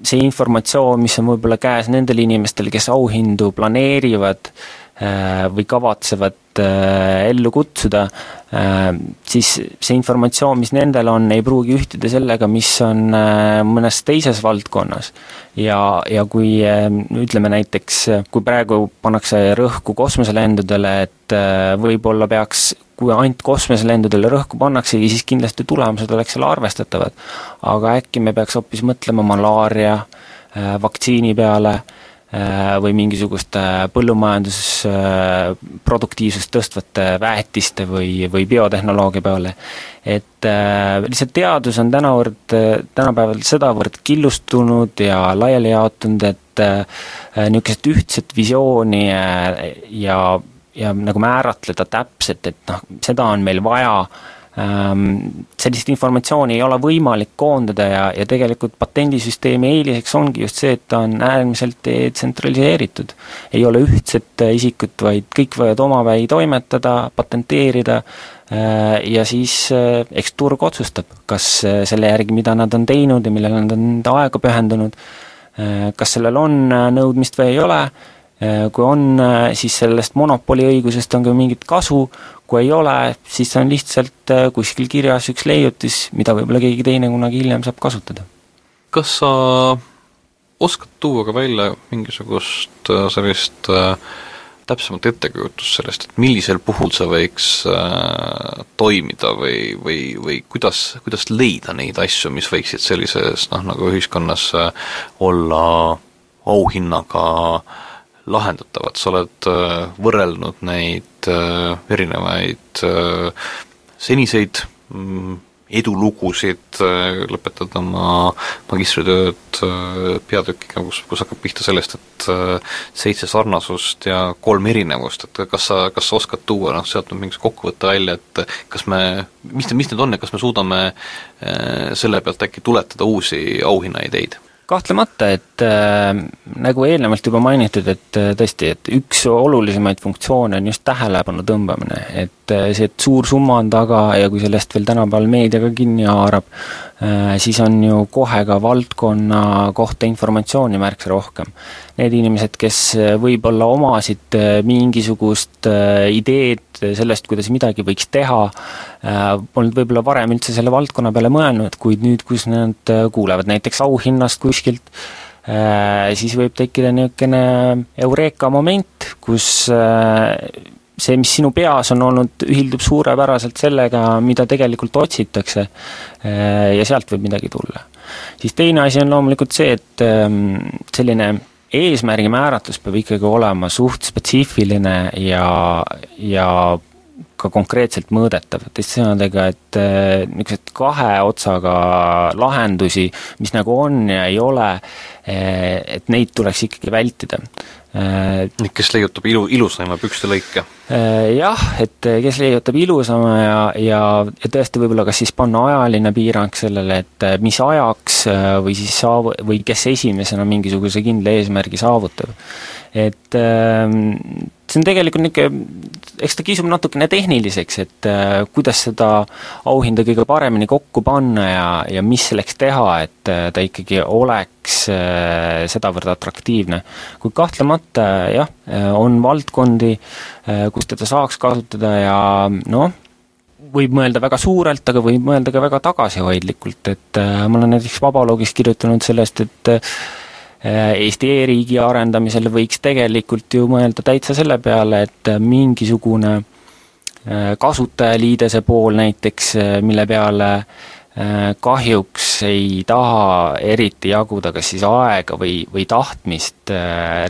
see informatsioon, mis on võib-olla käes nendel inimestel, kes auhindu planeerivad või kavatsevad ellu kutsuda, siis see informatsioon, mis nendel on, ei pruugi ühtida sellega, mis on mõnes teises valdkonnas ja, ja kui ütleme näiteks, kui praegu pannakse rõhku kosmoselendudele, et äh, võib-olla peaks, kui ainult kosmoselendudele rõhku pannaksegi, siis kindlasti tulemused oleks seal arvestatavad. aga äkki me peaks hoopis mõtlema malaaria äh, vaktsiini peale Äh, või mingisuguste põllumajandusproduktiivsust tõstvate väetiste või, või biotehnoloogia peale. et äh, lihtsalt teadus on tänavõrd, tänapäeval sedavõrd killustunud ja laiali jaotunud, et äh, niisugust ühtset visiooni ja, ja nagu määratleda täpselt, et noh, seda on meil vaja sellist informatsiooni ei ole võimalik koondada ja, ja tegelikult patendisüsteemi eeliseks ongi just see, et ta on äärmiselt detsentraliseeritud. ei ole ühtset isikut, vaid kõik võivad omapäi toimetada, patenteerida äh, ja siis äh, eks turg otsustab, kas äh, selle järgi, mida nad on teinud ja millele nad on enda aega pühendunud, kas sellel on nõudmist või ei ole, kui on, siis sellest monopoliõigusest on ka mingit kasu, kui ei ole, siis see on lihtsalt äh, kuskil kirjas üks leiutis, mida võib-olla keegi teine kunagi hiljem saab kasutada. kas sa oskad tuua ka välja mingisugust äh, sellist äh, täpsemat ettekujutust sellest, et millisel puhul see võiks toimida või, või, või kuidas, kuidas leida neid asju, mis võiksid sellises noh, nagu ühiskonnas olla auhinnaga äh, lahendatavad, sa oled äh, võrrelnud neid äh, erinevaid äh, seniseid mm, edulugusid, lõpetad oma magistritööd peatükiga, kus, kus hakkab pihta sellest, et seitse sarnasust ja kolm erinevust, et kas sa, kas sa oskad tuua noh, sealt mingisuguse kokkuvõtte välja, et kas me, mis mis need on ja kas me suudame selle pealt äkki tuletada uusi auhinnaideid? Kahtlemata, et äh, nagu eelnevalt juba mainitud, et äh, tõesti, et üks olulisemaid funktsioone on just tähelepanu tõmbamine, et äh, see, et suur summa on taga ja kui sellest veel tänapäeval meedia ka kinni haarab siis on ju kohe ka valdkonna kohta informatsiooni märksa rohkem. Need inimesed, kes äh, võib-olla omasid äh, mingisugust äh, ideed sellest, kuidas midagi võiks teha, polnud võib-olla varem üldse selle valdkonna peale mõelnud, kuid nüüd, kus nad kuulevad näiteks auhinnast kuskilt, siis võib tekkida niisugune eureka moment, kus see, mis sinu peas on olnud, ühildub suurepäraselt sellega, mida tegelikult otsitakse ja sealt võib midagi tulla. siis teine asi on loomulikult see, et selline eesmärgi määratlus peab ikkagi olema suht spetsiifiline ja, ja ka konkreetselt mõõdetav, teiste sõnadega, et äh, niisugused kahe otsaga lahendusi, mis nagu on ja ei ole, äh, et neid tuleks ikkagi vältida. Äh, kes leiutab ilu, ilusaima pükste lõike? Jah, et kes leiutab ilusama ja, ja, ja tõesti võib-olla kas siis panna ajaline piirang sellele, et mis ajaks või siis saav-, või kes esimesena mingisuguse kindla eesmärgi saavutab. et see on tegelikult niisugune, eks ta kisub natukene tehniliseks, et äh, kuidas seda auhinda kõige paremini kokku panna ja, ja mis selleks teha, et äh, ta ikkagi oleks äh, sedavõrd atraktiivne. kuid kahtlemata jah, on valdkondi, kus teda saaks kasutada ja noh, võib mõelda väga suurelt, aga võib mõelda ka väga tagasihoidlikult, et ma olen näiteks Vabaloogis kirjutanud sellest, et Äh, Eesti e-riigi arendamisel võiks tegelikult ju mõelda täitsa selle peale, et mingisugune äh, kasutajaliidese pool näiteks, äh, mille peale kahjuks ei taha eriti jaguda kas siis aega või, või tahtmist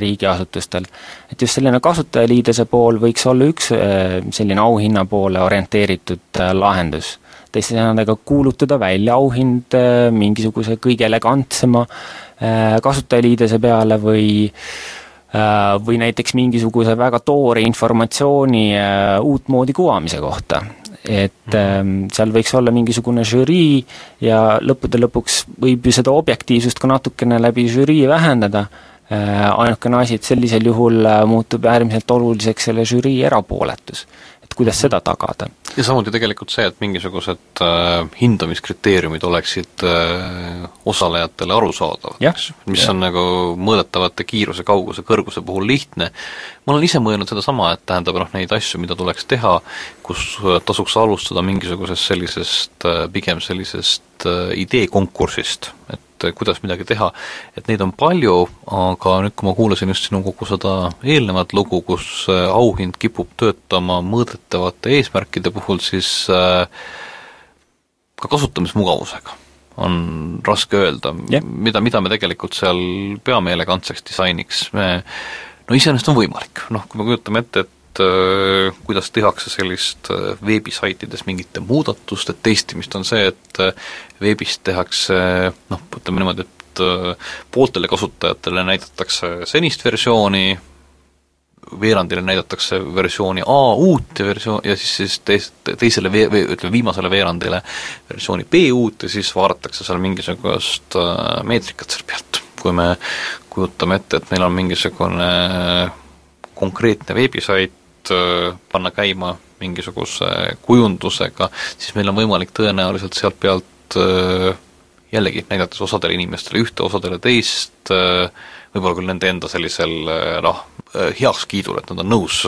riigiasutustel. et just selline kasutajaliidese pool võiks olla üks selline auhinna poole orienteeritud lahendus. teiste sõnadega, kuulutada välja auhind mingisuguse kõige elegantsema Äh, kasutajaliidese peale või äh, või näiteks mingisuguse väga toore informatsiooni äh, uutmoodi kuvamise kohta. et mm. seal võiks olla mingisugune žürii ja lõppude lõpuks võib ju seda objektiivsust ka natukene läbi žürii vähendada, ainukene asi, et sellisel juhul muutub äärmiselt oluliseks selle žürii erapooletus et kuidas seda tagada. ja samuti tegelikult see, et mingisugused äh, hindamiskriteeriumid oleksid äh, osalejatele arusaadavad, eks, mis ja. on nagu mõõdetavate kiiruse, kauguse, kõrguse puhul lihtne, ma olen ise mõelnud sedasama, et tähendab noh, neid asju, mida tuleks teha, kus äh, tasuks alustada mingisugusest sellisest, äh, pigem sellisest äh, ideekonkursist, et et kuidas midagi teha, et neid on palju, aga nüüd, kui ma kuulasin just sinu kogu seda eelnevat lugu, kus äh, auhind kipub töötama mõõdetavate eesmärkide puhul, siis äh, ka kasutamismugavusega on raske öelda. Yeah., mida, mida me tegelikult seal peame elegantseks disainiks, me no iseenesest on võimalik, noh, kui me kujutame ette, et kuidas tehakse sellist äh, veebisaitides mingite muudatuste testimist, on see, et äh, veebis tehakse noh, ütleme niimoodi, et pooltele kasutajatele näidatakse senist versiooni, veerandile näidatakse versiooni A uut ja versioon, ja siis, siis teis-, teisele vee-, või ütleme, viimasele veerandile versiooni B uut ja siis vaadatakse seal mingisugust äh, meetrikat seal pealt. kui me kujutame ette, et meil on mingisugune konkreetne veebisait äh, panna käima mingisuguse kujundusega, siis meil on võimalik tõenäoliselt sealt pealt äh, jällegi näidates osadele inimestele ühte, osadele teist, äh, võib-olla küll nende enda sellisel noh, heakskiidul, et nad on nõus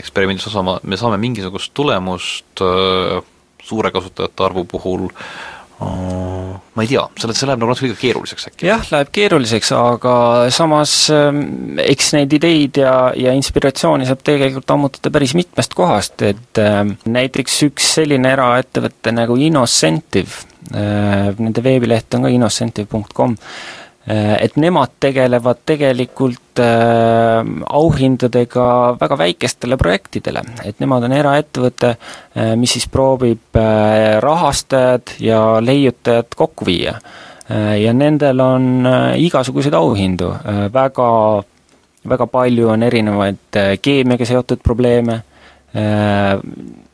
eksperimendis osama, me saame mingisugust tulemust suure kasutajate arvu puhul ma ei tea, selle, see läheb nagu natuke liiga keeruliseks äkki? jah, läheb keeruliseks, aga samas ähm, eks neid ideid ja, ja inspiratsiooni saab tegelikult ammutada päris mitmest kohast, et äh, näiteks üks selline eraettevõte nagu Innocentive äh,, nende veebileht on ka innocentive.com, et nemad tegelevad tegelikult äh, auhindadega väga väikestele projektidele, et nemad on eraettevõte, äh, mis siis proovib äh, rahastajad ja leiutajad kokku viia. Äh,. ja nendel on äh, igasuguseid auhindu. Äh,, väga, väga palju on erinevaid äh, keemiaga seotud probleeme. Äh,,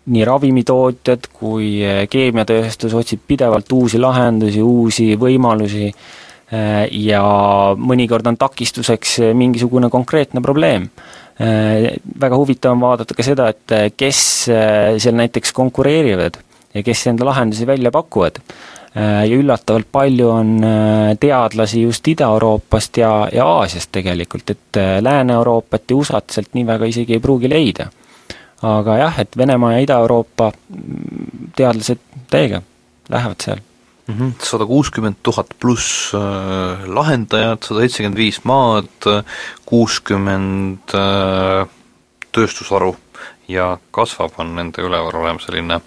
nii ravimitootjad kui äh, keemiatööstus otsib pidevalt uusi lahendusi, uusi võimalusi. äh,, Äh, ja mõnikord on takistuseks mingisugune konkreetne probleem. Äh, väga huvitav on vaadata ka seda, et äh, kes seal näiteks konkureerivad ja kes enda lahendusi välja pakuvad. ja üllatavalt palju on teadlasi just Ida-Euroopast ja, ja Aasiast tegelikult, et Lääne-Euroopat ja USA-t sealt nii väga isegi ei pruugi leida. aga jah, et Venemaa ja Ida-Euroopa mm, teadlased täiega lähevad seal. Sada kuuskümmend tuhat pluss äh, lahendajat, sada seitsekümmend viis maad, kuuskümmend äh, tööstusharu ja kasvab, on nende üleval olema selline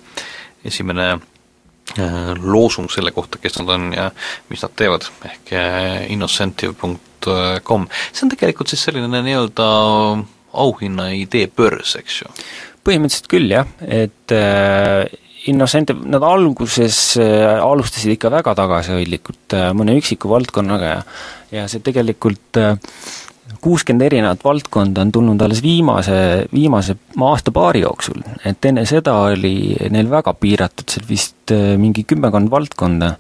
esimene äh, loosung selle kohta, kes nad on ja mis nad teevad, ehk innocentive.com. see on tegelikult siis selline nii-öelda auhinna idee börs, eks ju? põhimõtteliselt küll jah, et Innocente, nad alguses äh, alustasid ikka väga tagasihoidlikult äh, mõne üksiku valdkonnaga ja ja see tegelikult äh, kuuskümmend erinevat valdkonda on tulnud alles viimase, viimase aasta-paari jooksul, et enne seda oli neil väga piiratud, seal vist mingi kümmekond valdkonda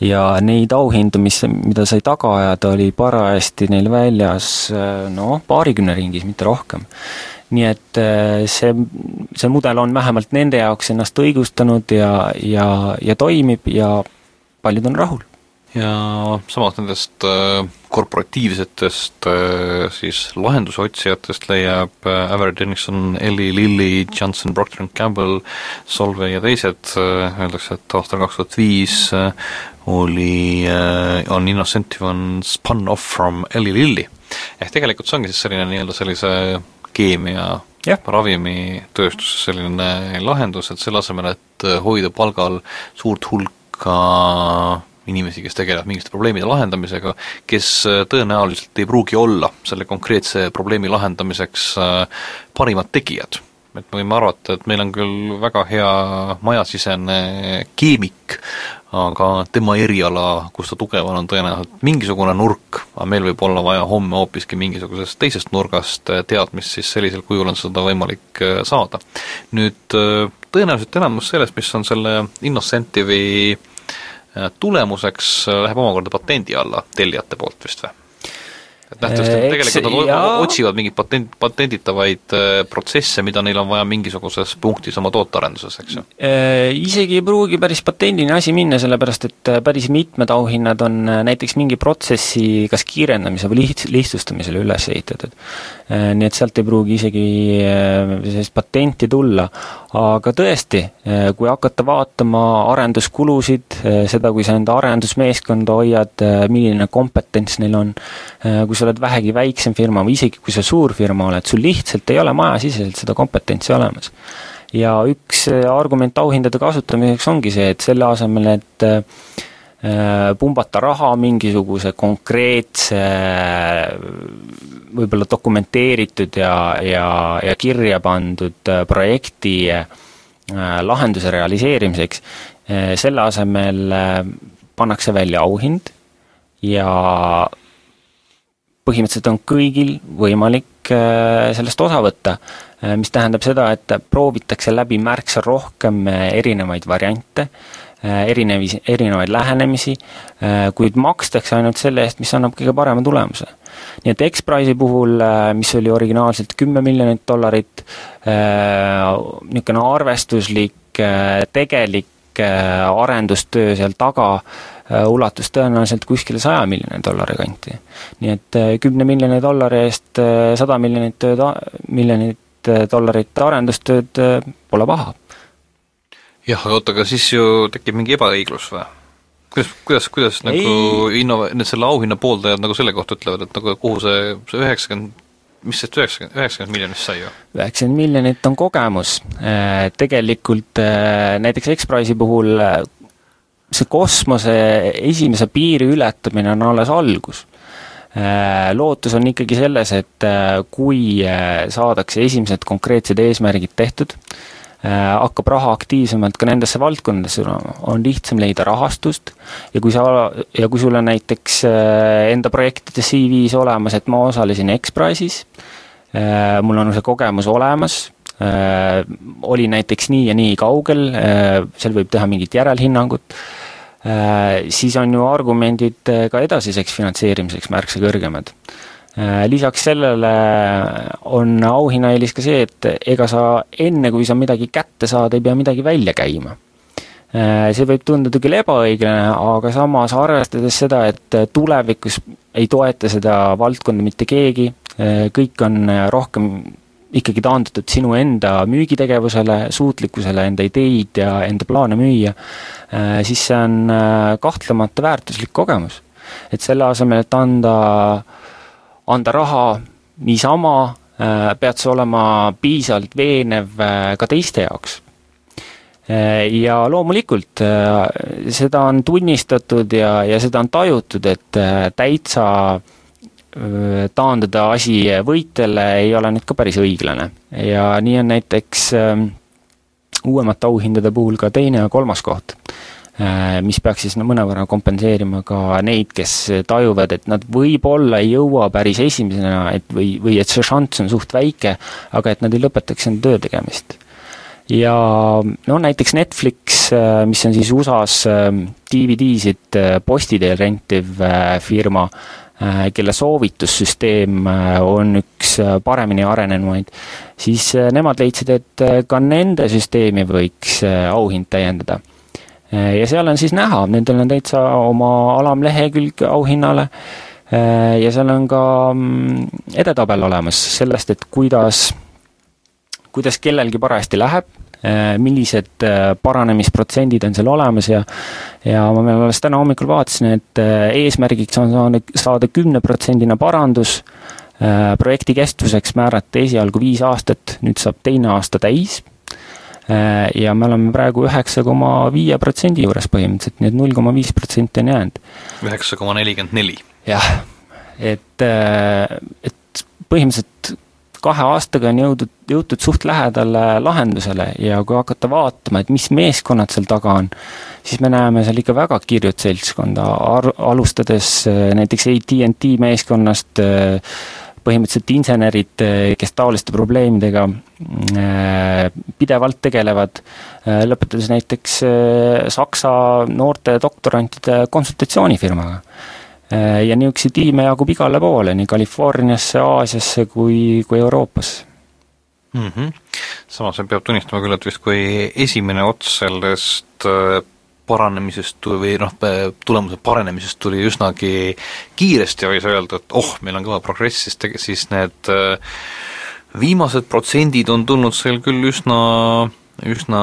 ja neid auhindu, mis, mida sai taga ajada, oli parajasti neil väljas noh, paarikümne ringis, mitte rohkem nii et äh, see, see mudel on vähemalt nende jaoks ennast õigustanud ja, ja, ja toimib ja paljud on rahul. ja samas nendest äh, korporatiivsetest äh, siis lahenduse otsijatest leiab äh, Aver Dennison, Eli Lilly, Johnson, Procter and Gamble, Solvay ja teised öeldakse, et aastal kaks tuhat viis oli on Innocentive on spun off from Eli Lilly. ehk tegelikult see ongi siis selline nii-öelda sellise keemia yeah. ravimitööstuses selline lahendus, et selle asemel, et hoida palgal suurt hulka inimesi, kes tegelevad mingite probleemide lahendamisega, kes tõenäoliselt ei pruugi olla selle konkreetse probleemi lahendamiseks äh, parimad tegijad et me võime arvata, et meil on küll väga hea majasisene keemik, aga tema eriala, kus ta tugev on, on tõenäoliselt mingisugune nurk, aga meil võib olla vaja homme hoopiski mingisugusest teisest nurgast teadmist, siis sellisel kujul on seda võimalik äh, saada. nüüd äh, tõenäoliselt enamus sellest, mis on selle Innocentive'i äh, tulemuseks, läheb omakorda patendi alla tellijate poolt vist või? Et nähtavasti äh, tegelikult nad jaa. otsivad mingeid patent, patenditavaid äh, protsesse, mida neil on vaja mingisuguses punktis oma tootearenduses, eks ju? Äh, isegi ei pruugi päris patendini asi minna, sellepärast et päris mitmed auhinnad on näiteks mingi protsessi kas kiirendamise või liht-, lihtsustamisele üles ehitatud. Nii et sealt ei pruugi isegi sellist patenti tulla, aga tõesti, kui hakata vaatama arenduskulusid, seda, kui sa enda arendusmeeskonda hoiad, milline kompetents neil on, kui sa oled vähegi väiksem firma või isegi kui sa suur firma oled, sul lihtsalt ei ole majasiseselt seda kompetentsi olemas. ja üks argument auhindade kasutamiseks ongi see, et selle asemel, et pumbata raha mingisuguse konkreetse võib-olla dokumenteeritud ja, ja, ja kirja pandud projekti lahenduse realiseerimiseks, selle asemel pannakse välja auhind ja põhimõtteliselt on kõigil võimalik võimalik sellest osa võtta, mis tähendab seda, et proovitakse läbi märksa rohkem erinevaid variante, erinevis, erinevaid lähenemisi, kuid makstakse ainult selle eest, mis annab kõige parema tulemuse nii et X-Prize'i puhul, mis oli originaalselt kümme miljonit dollarit, niisugune arvestuslik tegelik arendustöö seal taga Äh, ulatus tõenäoliselt kuskile saja miljoni dollari kanti. nii et äh, kümne miljoni dollari eest äh, sada miljonit tööd, miljonit dollarit arendustööd pole paha. Jah, aga oota, aga siis ju tekib mingi ebaõiglus või? kuidas, kuidas, kuidas Ei. nagu innova-, need selle auhinna pooldajad nagu selle kohta ütlevad, et nagu kuhu see, see üheksakümmend mis sest üheksakümmend, üheksakümmend miljonist sai ju? üheksakümmend miljonit on kogemus. Tegelikult näiteks X-Prize'i puhul see kosmose esimese piiri ületamine on alles algus. Äh, lootus on ikkagi selles, et äh, kui äh, saadakse esimesed konkreetsed eesmärgid tehtud, hakkab raha aktiivsemalt ka nendesse valdkondadesse tulema, on lihtsam leida rahastust ja kui sa, ja kui sul on näiteks enda projektide CV-s olemas, et ma osalesin X-Prize'is, mul on see kogemus olemas, oli näiteks nii ja nii kaugel, seal võib teha mingit järelhinnangut Äh, siis on ju argumendid äh, ka edasiseks finantseerimiseks märksa kõrgemad. Äh, lisaks sellele on auhinnaeelis ka see, et ega sa enne, kui sa midagi kätte saad, ei pea midagi välja käima. See võib tunduda küll ebaõiglane, aga samas arvestades seda, et tulevikus ei toeta seda valdkonda mitte keegi, kõik on rohkem ikkagi taandatud sinu enda müügitegevusele, suutlikkusele enda ideid ja enda plaane müüa, äh, siis see on äh, kahtlemata väärtuslik kogemus. et selle asemel, et anda, anda raha niisama, äh, pead sa olema piisavalt veenev ka teiste jaoks. Ja loomulikult seda on tunnistatud ja, ja seda on tajutud, et täitsa äh, taandada asi võitjale ei ole nüüd ka päris õiglane. ja nii on näiteks uuemate auhindade puhul ka teine ja kolmas koht, mis peaks siis no mõnevõrra kompenseerima ka neid, kes tajuvad, et nad võib-olla ei jõua päris esimesena, et või, või et see šanss on suht väike, aga et nad ei lõpetaks enda töö tegemist ja no näiteks Netflix, mis on siis USA-s DVD-sid posti teel rentiv firma, Äh, kelle soovitussüsteem äh, on üks äh, paremini arenenumaid, siis nemad leidsid, et ka nende süsteemi võiks auhind täiendada. Ja seal on siis näha, nendel on täitsa oma alamlehekülg auhinnale. Ja seal on ka mm, edetabel olemas sellest, et kuidas, kuidas kellelgi parajasti läheb Äh, millised äh, paranemisprotsendid on seal olemas ja ja ma veel alles täna hommikul vaatasin, et äh, eesmärgiks on saada, saada kümneprotsendine parandus, projekti kestvuseks määrati esialgu viis aastat, nüüd saab teine aasta täis ja me oleme praegu üheksa koma viie protsendi juures põhimõtteliselt, nii et null koma viis protsenti on jäänud. üheksa koma nelikümmend neli. jah, et, et põhimõtteliselt kahe aastaga on jõudnud, jõutud suht lähedale lahendusele ja kui hakata vaatama, et mis meeskonnad seal taga on, siis me näeme seal ikka väga kirjut seltskonda, alustades äh, näiteks AT&T meeskonnast, äh, põhimõtteliselt insenerid, äh, kes taoliste probleemidega pidevalt tegelevad, lõpetades näiteks Saksa noorte doktorantide konsultatsioonifirmaga ja niisuguseid tiime jagub igale poole, nii Californiasse, Aasiasse kui, kui Euroopasse mm. -hmm. samas peab tunnistama küll, et vist kui esimene ots sellest äh, paranemisest või noh, tulemuse paranemisest tuli üsnagi kiiresti, võis öelda, et oh, meil on kõva progress, siis tege-, siis need äh, viimased protsendid on tulnud seal küll üsna üsna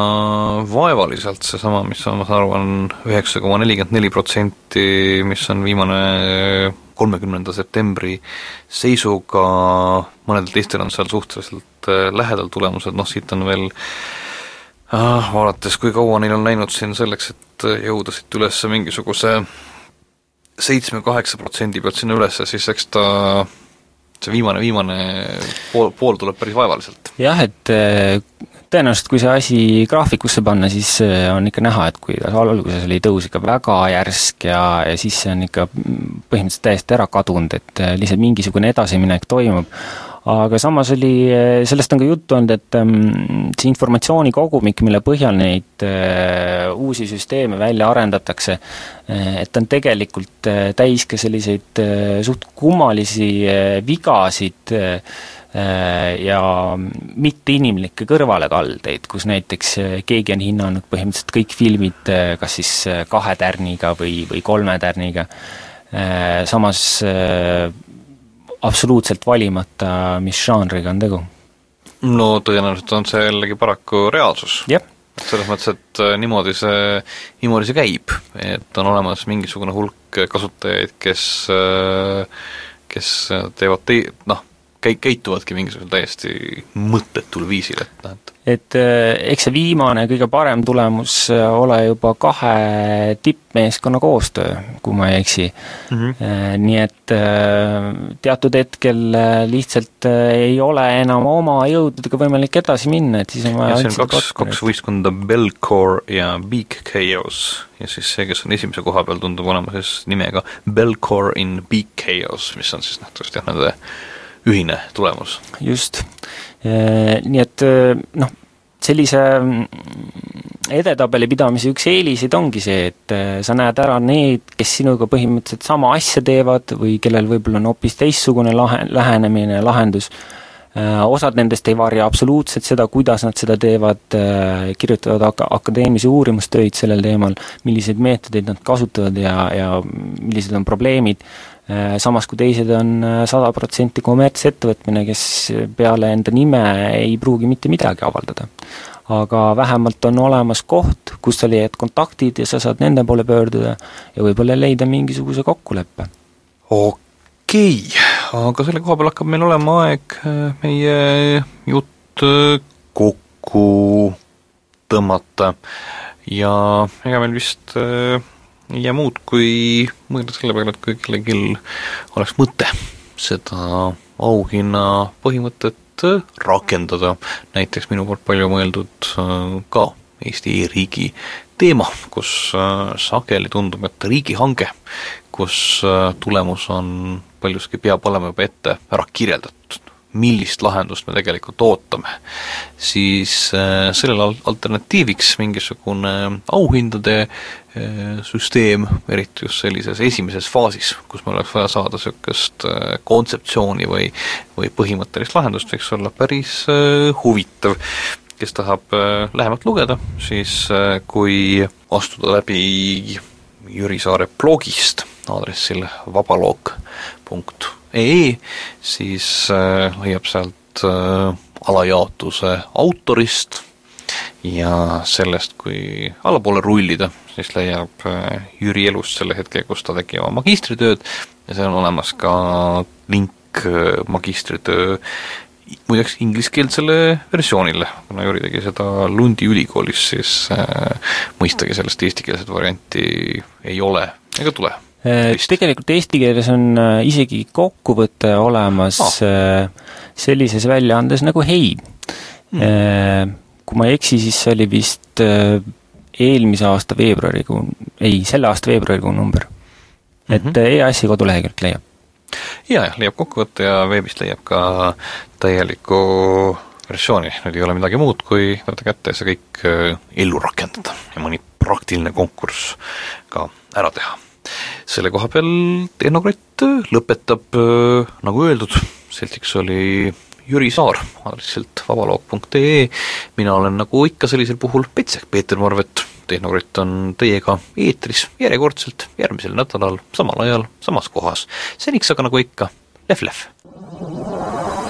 vaevaliselt seesama, mis on, ma saan aru, on üheksa koma nelikümmend neli protsenti, mis on viimane kolmekümnenda septembri seisuga, mõnedel teistel on seal suhteliselt äh, lähedal tulemused, noh siit on veel ah, vaadates, kui kaua neil on läinud siin selleks, et jõuda siit üles mingisuguse seitsme-kaheksa protsendi pealt sinna üles, siis eks ta see viimane, viimane pool, pool tuleb päris vaevaliselt. jah, et äh, tõenäoliselt, kui see asi graafikusse panna, siis äh, on ikka näha, et kui alguses oli tõus ikka väga järsk ja, ja siis see on ikka põhimõtteliselt täiesti ära kadunud, et äh, lihtsalt mingisugune edasiminek toimub, aga samas oli, sellest on ka juttu olnud, et ähm, see informatsiooni kogumik, mille põhjal neid äh, uusi süsteeme välja arendatakse, äh, et ta on tegelikult täis ka selliseid suht kummalisi vigasid ja mitteinimlikke kõrvalekaldeid, kus näiteks keegi on hinnanud põhimõtteliselt kõik filmid kas siis kahe tärniga või, või kolme tärniga, samas absoluutselt valimata, mis žanriga on tegu? No tõenäoliselt on see jällegi paraku reaalsus. Selles mõttes, et äh, niimoodi see, niimoodi see käib, et on olemas mingisugune hulk kasutajaid, kes äh, kes teevad tei-, noh, käi-, käituvadki mingisugusel täiesti mõttetul viisil, et noh, et et äh, eks see viimane kõige parem tulemus äh, ole juba kahe tippmeeskonna koostöö, kui ma ei eksi mm. -hmm. Nii et teatud hetkel lihtsalt ei ole enam oma jõududega võimalik edasi minna, et siis on vaja ja see on kaks, kaks võistkonda, Belcore ja Big Chaos, ja siis see, kes on esimese koha peal, tundub olema siis nimega Belcore in Big Chaos, mis on siis nähtavasti jah, nende ühine tulemus. just, nii et noh, sellise mm, edetabeli pidamise üks eeliseid ongi see, et sa näed ära need, kes sinuga põhimõtteliselt sama asja teevad või kellel võib-olla on hoopis teistsugune lahe, lähenemine, lahendus, osad nendest ei varja absoluutselt seda, kuidas nad seda teevad, kirjutavad aka-, akadeemilisi uurimustöid sellel teemal, milliseid meetodeid nad kasutavad ja, ja millised on probleemid, samas kui teised on äh, sada protsenti kommertsettevõtmine, kes peale enda nime ei pruugi mitte midagi avaldada. aga vähemalt on olemas koht, kus sa leiad kontaktid ja sa saad nende poole pöörduda ja võib-olla leida mingisuguse kokkuleppe. okei okay., aga selle koha peal hakkab meil olema aeg äh, meie jutt kokku tõmmata ja ega meil vist ei jää muud, kui mõelda selle peale, et kui kellelgi oleks mõte seda auhinna põhimõtet rakendada, näiteks minu poolt palju mõeldud äh, ka Eesti e-riigi teema, kus äh, sageli tundub, et riigihange, kus äh, tulemus on paljuski peab olema juba ette ära kirjeldatud, millist lahendust me tegelikult ootame, siis äh, sellele alternatiiviks mingisugune auhindade äh, süsteem, eriti just sellises esimeses faasis, kus meil oleks vaja saada niisugust äh, kontseptsiooni või või põhimõttelist lahendust, võiks olla päris huvitav. kes tahab lähemalt lugeda, siis kui astuda läbi Jüri Saare blogist aadressil vabaloog.com ee, siis äh, leiab sealt äh, alajaotuse autorist ja sellest, kui allapoole rullida, siis leiab äh, Jüri elust selle hetke, kus ta tegi oma magistritööd. Ja seal on olemas ka link äh, magistritöö muideks ingliskeelsele versioonile, kuna Jüri tegi seda Lundi ülikoolis, siis äh, mõistagi sellest eestikeelset varianti ei ole ega tule. Äh, tegelikult eesti keeles on äh, isegi kokkuvõte olemas oh. sellises väljaandes nagu Hei mm.. Kui ma ei eksi, siis see oli vist eelmise aasta veebruarikuu, ei, selle aasta veebruarikuu number. et mm -hmm. EAS-i koduleheküljelt leiab. jaa, jah, leiab kokkuvõtte ja veebist leiab ka täieliku versiooni, nüüd ei ole midagi muud, kui võtta kätte ja see kõik ellu rakendada ja mõni praktiline konkurss ka ära teha selle koha peal Tehnokratt lõpetab, äh, nagu öeldud, seltsiks oli Jüri Saar aadressilt vabaloog.ee, mina olen nagu ikka sellisel puhul Petsek Peeter Marvet, Tehnokratt on teiega eetris järjekordselt järgmisel nädalal, samal ajal, samas kohas. seniks aga nagu ikka, lehv-lehv!